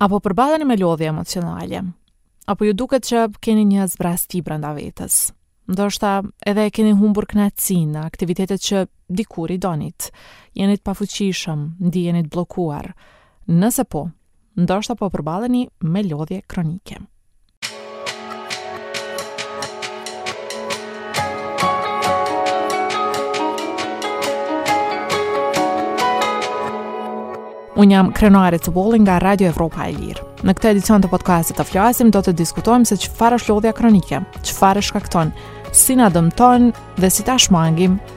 Apo përballeni me lodhje emocionale? Apo ju duket që keni një zbrasti brenda vetes? Ndoshta edhe e keni humbur kënaqësinë në aktivitetet që dikur i donit. Jeni të pafuqishëm, ndiheni të bllokuar. Nëse po, ndoshta po përballeni me lodhje kronike. Unë jam Krenare Cubolli nga Radio Evropa e Lirë. Në këtë edicion të podcastit të flasim, do të diskutojmë se çfarë është lodhja kronike, çfarë e shkakton, si na dëmton dhe si ta shmangim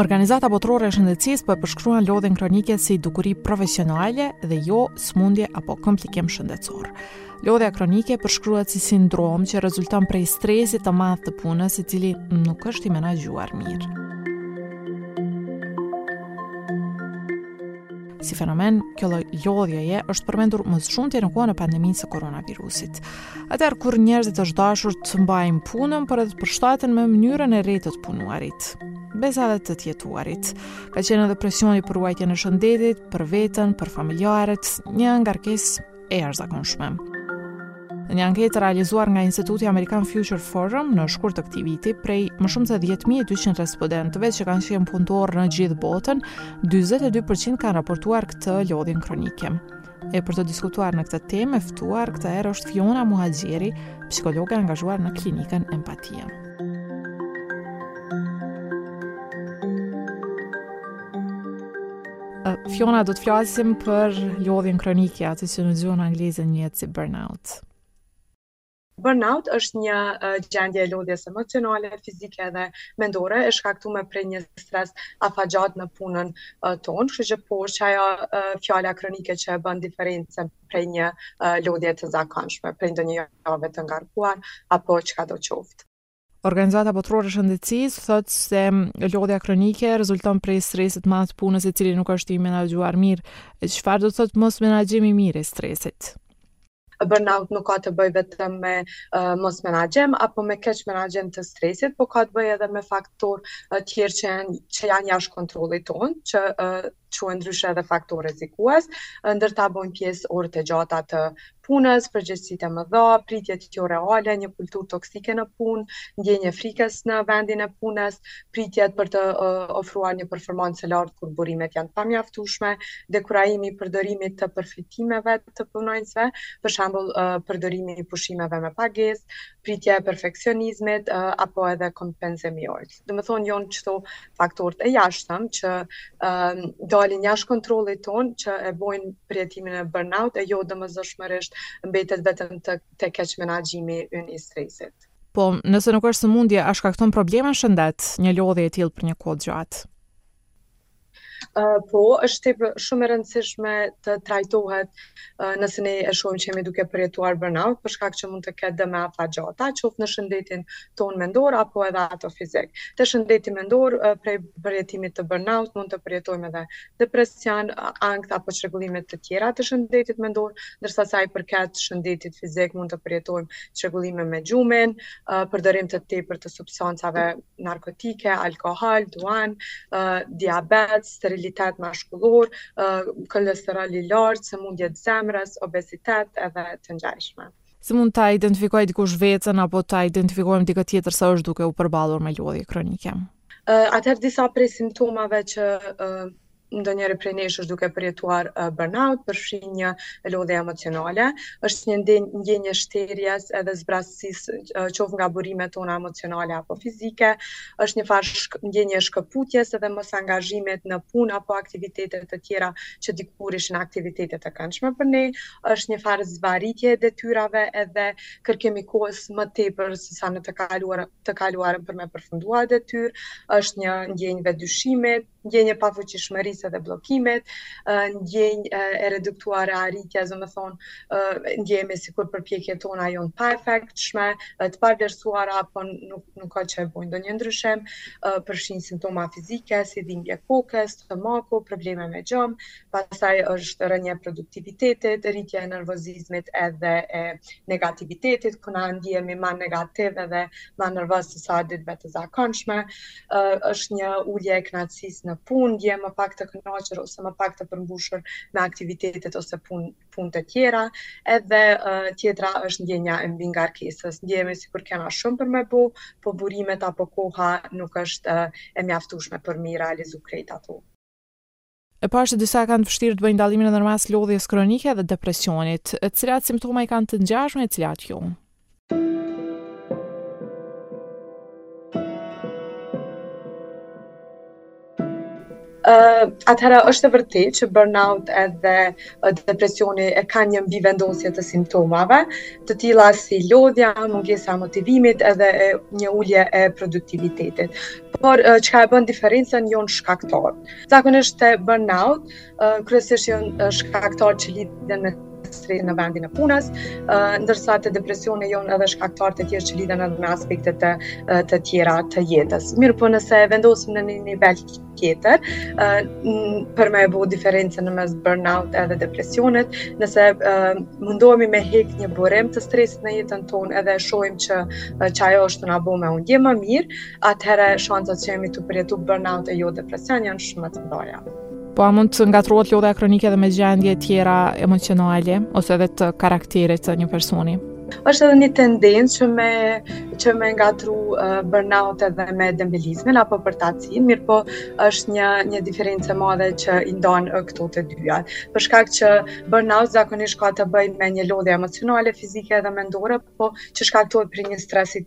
Organizata Botërore e Shëndetësisë po e përshkruan lodhjen kronike si dukuri profesionale dhe jo sëmundje apo komplikim shëndetësor. Lodhja kronike përshkruhet si sindrom që rezulton prej stresit të madh të punës, i cili nuk është i menaxhuar mirë. Si fenomen, kjo lloj lodhjeje është përmendur më së shumti në kohën e pandemisë së koronavirusit. Atëherë kur njerëzit është dashur të mbajnë punën, por edhe të përshtaten me mënyrën e re të të punuarit, besa edhe të të jetuarit. Ka qenë edhe presioni për ruajtjen e shëndetit, për veten, për familjarët, një ngarkesë e jashtëzakonshme. Në një anketë të realizuar nga Instituti amerikan Future Forum në shkurt të këtij viti, prej më shumë se 10200 respondentëve që kanë qenë punëtorë në gjithë botën, 42% kanë raportuar këtë lodhjen kronike. E për të diskutuar në këtë temë, e ftuar këtë herë është Fiona Muhaxheri, psikologe e angazhuar në klinikën Empatia. Fiona, do të flasim për lodhjen kronike, atë që në gjuhën angleze njihet si burnout. Burnout është një gjendje e lodhjes emocionale, fizike dhe mendore e shkaktume prej një stres afatgjatë në punën tonë, kështu që po është ajo fjala kronike që e bën diferencën prej një lodhje të zakonshme, prej ndonjë jave të ngarkuar apo çkado qoftë. Organizata Botërore e Shëndetësisë thotë se lodhja kronike rezulton prej stresit të madh të punës i cili nuk është i menaxhuar mirë. Çfarë do të thotë mosmenaxhim i mirë i stresit? burnout nuk ka të bëjë vetëm me uh, mosmenaxhim apo me keqmenaxhim të stresit, por ka të bëjë edhe me faktorë uh, tjerë që janë që janë jashtë kontrollit tonë, që uh, quhen ndryshe edhe faktorë rrezikues, ndër ta bojnë pjesë orët e gjata të punës, përgjegjësitë e mëdha, pritjet jo reale, një kulturë toksike në punë, ndjenja e frikës në vendin e punës, pritjet për të ofruar një performancë të lartë kur burimet janë të pamjaftueshme, dekurajimi i përdorimit të përfitimeve të punonjësve, për shembull, përdorimi i pushimeve me pagesë, pritja e perfeksionizmit apo edhe kompensimi i domethënë jon qëto faktorët e jashtëm që um, dalin jashtë kontrollit tonë që e bojnë përjetimin e burnout e jo domosdoshmërisht mbetet vetëm te, te keqmenaxhimi ynë i stresit. Po, nëse nuk është sëmundje, a shkakton probleme në shëndet një lodhje e tillë për një kohë të gjatë? Uh, po, është shumë e rëndësishme të trajtohet uh, nëse ne e shohim që jemi duke përjetuar burnout, për shkak që mund të ketë dëme afatgjata, qoftë në shëndetin tonë mendor apo edhe atë fizik. Te shëndeti mendor uh, prej përjetimit të burnout mund të përjetojmë edhe depresion, uh, ankth apo çrregullime të tjera të shëndetit mendor, ndërsa sa i përket shëndetit fizik mund të përjetojmë çrregullime me gjumin, uh, përdorim të tepërt të substancave narkotike, alkohol, duhan, uh, diabet, sterilitet mashkullor, uh, kolesterol i lartë, sëmundje të zemrës, obezitet edhe të ngjashme. Si mund ta identifikojë dikush veten apo ta identifikojmë dikë tjetër se është duke u përballur me lodhje kronike? Uh, atëherë disa prej simptomave që uh, ndonjëri prej nesh është duke përjetuar uh, burnout, përfshin një lodhje emocionale, është një ndjenjë shterjes edhe zbrazësisë uh, qoftë nga burimet tona emocionale apo fizike, është një farë shk ndjenjë shkëputjes edhe mosangazhimit në punë apo aktivitete të tjera që dikur ishin aktivitete të këndshme për ne, është një farë zvarritje e detyrave edhe kërkim i kohës më tepër se sa në të kaluar të kaluarën për me përfundu një detyrë, është një ndjenjë vetëdyshimit, ndjenjë e pafuqishmërisë dhe bllokimit, ndjenjë e reduktuar e arritjes, domethënë, ndjehemi sikur përpjekjet tona jon të paefektshme, të pavlerësuara apo nuk, nuk ka që bojnë ndonjë ndryshim, përfshin simptoma fizike, si dhimbje kokës, stomaku, probleme me gjumë, pastaj është rënie e produktivitetit, rritje e nervozizmit edhe e negativitetit, ku na ndjehemi ma negativ edhe ma nervoz se sa ditëve të zakonshme, uh, është një ulje e kënaqësisë në punë, ndjehemi më pak të kënaqur ose më pak të përmbushur me aktivitetet ose punë punë të tjera, edhe uh, tjetra është ndjenja e mbingarkesës. Ndjehemi sikur kena shumë për me bo, po burimet apo koha nuk është uh, e mjaftueshme për m'i realizu krejt ato. E po ashtu disa kanë të vështirë të bëjnë dallimin ndërmjet lodhjes kronike dhe depresionit. Cilat simptoma i kanë të ngjashme e cilat jo? Uh, atëherë është e vërtetë që burnout edhe uh, depresioni e kanë një mbivendosje të simptomave, të tilla si lodhja, mungesa e motivimit edhe e, një ulje e produktivitetit. Por uh, çka e bën diferencën jon shkaktarët. Zakonisht te burnout, kryesisht janë shkaktarë që lidhen me stresin në vendin e punës, ndërsa te depresioni janë edhe shkaktarë të tjerë që lidhen edhe me aspekte të, të tjera të jetës. Mirëpo nëse e vendosim në një nivel tjetër, për me e bu diferencën në mes burnout edhe depresionit, nëse mundohemi me hek një burim të stresit në jetën tonë edhe shohim që, që gjendja është na bo me u ni më mirë, atëherë shanset që jemi tu përjetu burnout e jo depresion janë shumë të mëdha. Po a mund të ngatërrohet lodhja kronike dhe me gjendje tjera emocionale ose edhe të karakterit të një personi? është edhe një tendencë që me që me ngatru uh, burnout edhe me dembelizmin apo përtacinë, mirëpo është një një diferencë e madhe që i ndan uh, këto të dyja. Për shkak që burnout zakonisht ka të bëjë me një lodhje emocionale, fizike dhe mendore, po që shkaktohet për një stresi,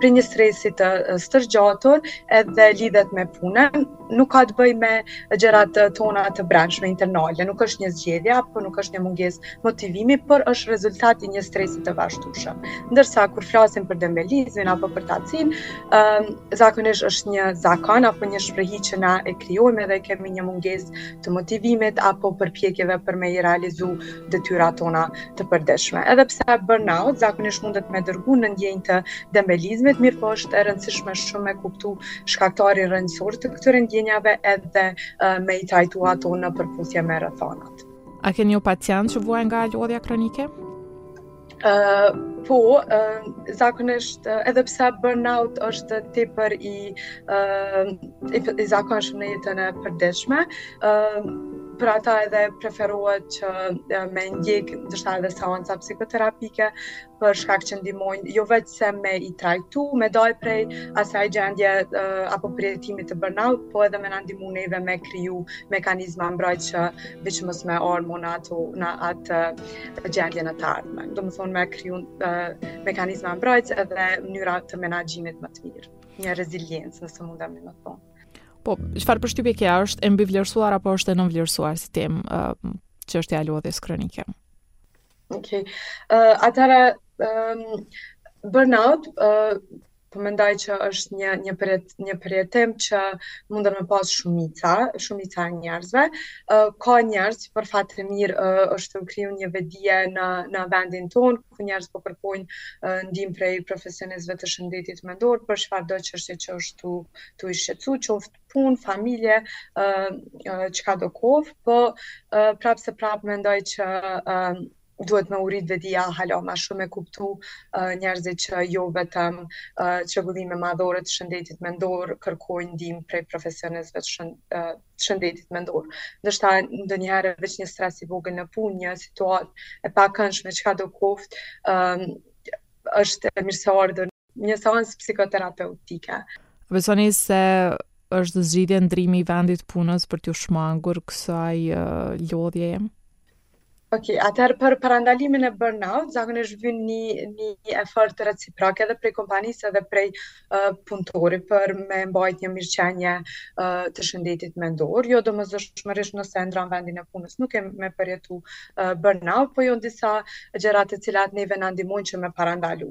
për një stresit të stërgjatur edhe lidhet me punën nuk ka të bëjë me gjërat tona të brendshme internale nuk është një zgjedhje apo nuk është një mungesë motivimi por është rezultat i një stresi të vazhdueshëm ndërsa kur flasim për dembelizmin apo përtacinë um, zakonisht është një zakon apo një shprehi që na e krijojmë edhe kemi një mungesë të motivimit apo përpjekjeve për me i realizu detyrat tona të përditshme. Edhe pse burnout zakonisht mundet me dërgu në ndjenjë të dembelizmit, mirëpo është e rëndësishme shumë me kuptu shkaktarin rrënjësor të këtyre ndjenjave edhe uh, me i trajtu ato në përputhje me rrethanat. A keni ju pacientë që vuajnë nga lodhja kronike? Uh, po, uh, zakonisht uh, edhe pse burnout është tepër i uh, i, i zakonshëm në jetën e përditshme, uh, për ata edhe preferohet që uh, me ndjek ndoshta edhe seanca psikoterapike për shkak që ndihmojnë jo vetëm se me i trajtu, me dal prej asaj gjendje uh, apo përjetimit të burnout, po edhe me na ndihmu neve me kriju mekanizma mbrojtësh që veç mos me ra më në atë në atë gjendje në të ardhme. Domethonë me kriju mekanizma mbrojtës edhe mënyra të menaxhimit më të mirë, një reziliencë nëse mundem me thonë. Po, çfarë përshtypje ke, a është e mbivlerësuar apo është e nënvlerësuar si temë uh, çështja e lodhjes kronike? Ok, uh, atëherë, um, burnout, uh, po mendoj që është një një për një përjetim që mundet me pas shumica, shumica e njerëzve. Ë uh, ka njerëz për fat të mirë uh, është tu u kriju një vetëdije në në vendin tonë ku njerëzit po kërkojnë uh, ndihmë prej profesionistëve të shëndetit mendor për çfarëdo çështje që është tu tu i shqetësu, qoftë punë, familje, ë uh, çkado qoftë, po uh, prapëseprapë mendoj që uh, duhet me u rrit vetëdija hala ma shumë me kuptu uh, njerëzit që jo vetëm uh, çrregullime madhore të shëndetit mendor kërkojnë ndihmë prej profesionistëve të shën, uh, shëndetit mendor. Ndoshta ndonjëherë veç një stres i vogël në punë, një situatë e pakëndshme, çkado koftë, um, është e mirëseardhun Një seancë psikoterapeutike. A besoni se është zgjidhje ndrimi i vendit punës për t'u shmangur kësaj lodhjeje? Ok, atëherë për parandalimin e burnout, zakonisht vyn një një efort reciprok edhe prej kompanisë edhe prej uh, punëtori për me mbajt një mirëqenie uh, të shëndetit mendor. Jo domosdoshmërisht nëse e ndron vendin e punës, nuk ke me përjetu uh, burnout, po jon disa gjëra të cilat neve na ndihmojnë që me parandalu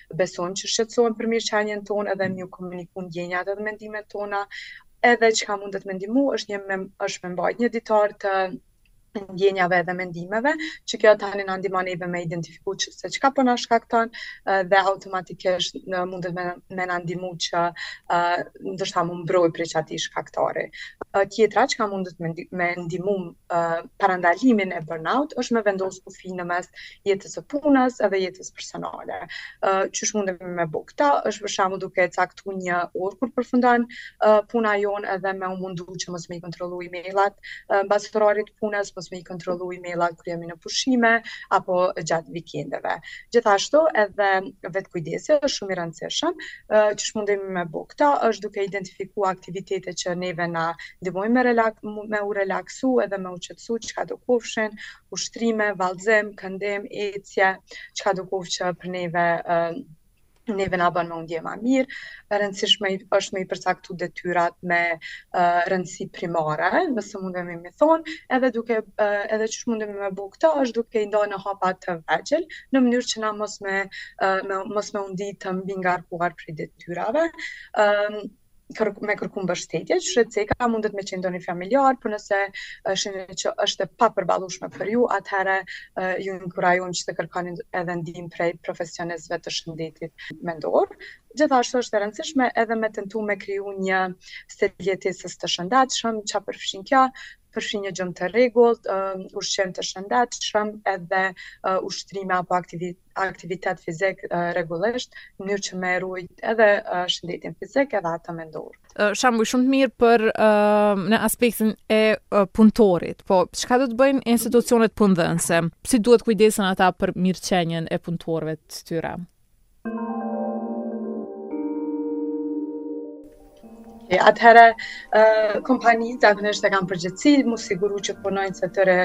besojmë që shqetësohen për mirëqenien tonë edhe me ju komuniku ndjenjat edhe mendimet tona, edhe çka mundet me ndihmu është një me, është me mbajt një ditar të ndjenjave dhe mendimeve, që kjo tani na ndihmon neve me identifiku se çka po na shkakton dhe automatikisht na mundet me, me na ndihmu që uh, ndoshta m'u mbrojt prej qatij shkaktari. Uh, tjetra çka mundet me, me ndihmu parandalimin e burnout është me vendos kufi në mes jetës së punës edhe jetës personale. Uh, qysh mundemi me bo këto, është për shembull duke e caktu një orë kur përfundon uh, puna jonë edhe me u mundu që mos me i kontrollu imailat uh, mbas orarit punës, mos me i kontrollu imailat kur jemi në pushime apo gjatë vikendeve. Gjithashtu edhe vetëkujdesi është shumë i rëndësishëm, qysh mundemi me bo këto, është duke identifiku aktivitete që neve na ndihmojnë me, relak, me u relaksu edhe me u qetësu çkado kofshin, ushtrime, vallëzim, këndim, ecje, çkado koftë që për neve uh, neve na bën me u ndje ma mirë, e rëndësishme është me i përcaktu detyrat me uh, rëndësi primare, nëse mundemi me thonë, edhe, duke, uh, edhe qysh mundemi me bo këto, është duke i nda në hapa të vegjël, në mënyrë që na mos me, me mos me u ndi të mbingarkuar prej detyrave. Ëm kër, me kërku mbështetje, që shpesh ajo mundet me qenë ndonjë familjar, porpo nëse shihni që është e papërballushme për ju, atëherë ju inkurajoj që të kërkoni edhe ndihmë prej profesionistëve të shëndetit mendor. Gjithashtu është e rëndësishme edhe me tentu me kriju një stil jetesës të shëndetshëm, çka përfshin kjo, përfshin një gjumë të rregullt, ushqim të shëndetshëm edhe ushtrime apo aktivitet fizik rregullisht, në mënyrë që me e rujt edhe shëndetin fizik edhe atë mendor. Shembuj shumë të mirë për në aspektin e punëtorit, po çka do të bëjnë institucionet punëdhënëse? Si duhet kujdesen ata për mirëqenien e punëtorëve të tyre? Atëherë, kompanitë zakonisht e kanë përgjegjësi me u siguru që punonjësit e tyre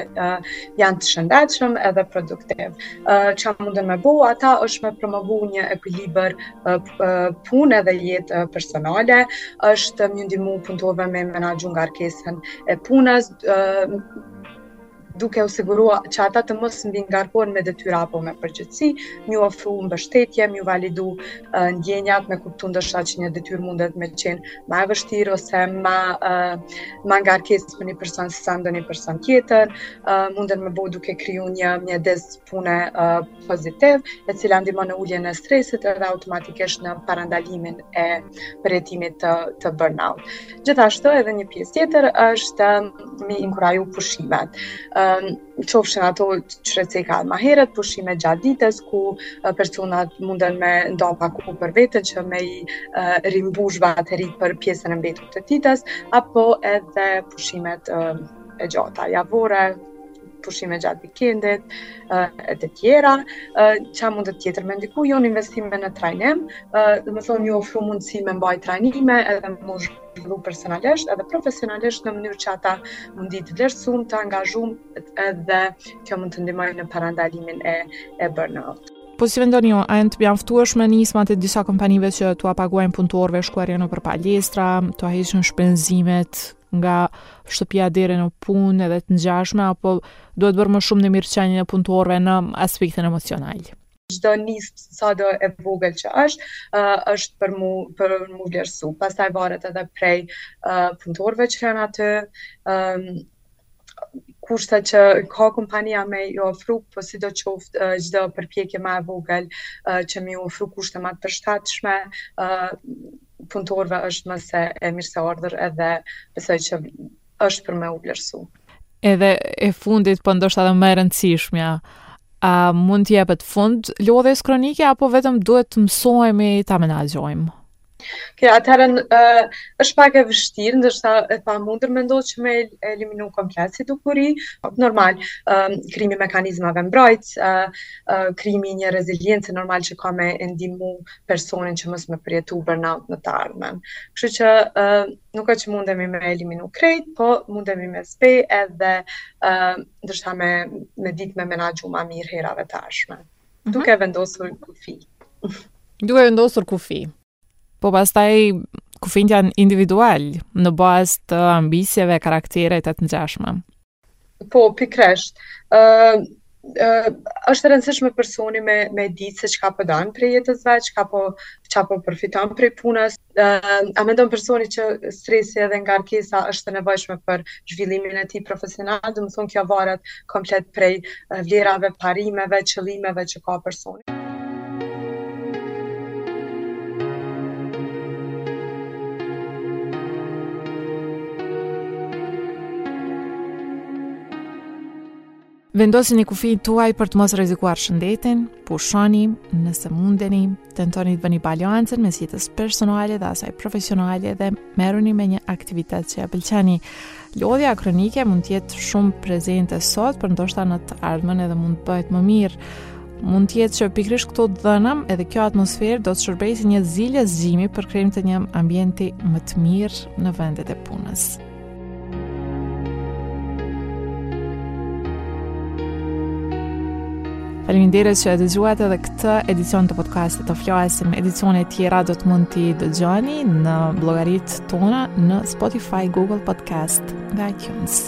janë të shëndetshëm edhe produktivë. Çka munden me bo ata, është me promovu një ekuilibër punë edhe jetë personale, është me i ndihmu punëtorëve me menaxhu ngarkesën e punës, duke u siguru që ata të mos mbingarkohen me detyra apo me përgjegjësi, me ju ofru mbështetje, me ju validu uh, ndjenjat, me kuptu ndoshta që një detyrë mundet me qenë ma e vështirë ose ma, uh, ma ngarkesë për një person sesa ndonjë person tjetër, uh, mundet me bo duke kriju një mjedis pune uh, pozitiv, e cila ndihmon në uljen e stresit edhe automatikisht në parandalimin e përjetimit të të burnout. Gjithashtu edhe një pjesë tjetër është um, me i inkuraju pushimet. Ëm um, qofshin ato që ceka ma herët pushime gjatë ditës ku uh, personat munden me nda pak kohë për veten që me i uh, rimbush bateritë për pjesën e mbetur të ditës apo edhe pushimet uh, e gjata javore pushime gjatë vikendit, e të tjera, çka mundet tjetër me ndiku janë investime në trajnim, domethënë me ju ofru mundësi me mbajt trajnime edhe me u zhvillu personalisht edhe profesionalisht në mënyrë që ata me u ndi të vlerësum, të angazhum, edhe kjo mund të ndihmojë në parandalimin e, e burnout. Po si mendoni ju, a janë të mjaftueshme nismat e disa kompanive që t'ua paguajnë punëtorëve shkuarjen nëpër palestra, t'ua heqin shpenzimet, nga shtëpia deri në punë edhe të ngjashme apo duhet bërë më shumë në mirëqenien e punëtorëve në aspektin emocional? Çdo nismë sado e vogël që është, uh, është për mu për mu vlerësu. Pastaj varet edhe prej uh, punëtorëve që janë aty, um, kushtet që ka kompania me i ofru, po sidoqoftë uh, çdo përpjekje ma e vogël uh, që me i ofru kushte ma të përshtatshme, uh, punëtorëve është më se e mirëseardhur edhe besoj që është për me u vlerësu. Edhe e fundit, po ndoshta edhe më e rëndësishmja, a mund t'i jepet fund lodhjes kronike apo vetëm duhet të mësohemi ta menaxhojmë? Okej, atëherë uh, është pak e vështirë, ndoshta e pamundur me ndodh që me eliminu komplet si dukuri, normal, um, krijimi i mekanizmave mbrojtës, uh, uh, krijimi i një rezilience normal që ka me e ndihmu personin që mos me përjetu burnout në të ardhmen. Kështu që uh, nuk o që mundemi me eliminu krejt, po mundemi me spe edhe uh, ndoshta me, me dit me menaxhu ma mirë herave të ardhshme. Mm -hmm. Duke vendosur kufij. Duke vendosur kufij. Po pastaj kufijtë janë individualë në bazë të ambicieve, karakterit e të ngjashme. Po, pikresht. Uh, uh, është e rëndësishme personi me, me ditë se çka po don prej jetës vet, çka po, ça po përfiton prej punës. Uh, a mendon personi që stresi edhe ngarkesa është e nevojshme për zhvillimin e tij profesional, domethonë kjo varet komplet prej vlerave, parimeve, qëllimeve që ka personi. Vendosini kufijtë tuaj për të mos rrezikuar shëndetin, pushoni nëse mundeni, Tentoni të bëni balancën mes jetës personale dhe asaj profesionale dhe merruni me një aktivitet që e pëlqeni. Lodhja kronike mund të jetë shumë prezente sot, por ndoshta në të ardhmen edhe mund të bëhet më mirë. Mund të jetë që pikërisht këto të dhëna, edhe kjo atmosferë do të shërbejë si një zile zgjimi për krijim të një ambienti më të mirë në vendet e punës. Faleminderit që e dëgjuat edhe këtë edicion të podcastit Të flasim. Edicione të tjera do të mund t'i dëgjoni në llogaritë tona në Spotify, Google Podcast, dhe iTunes.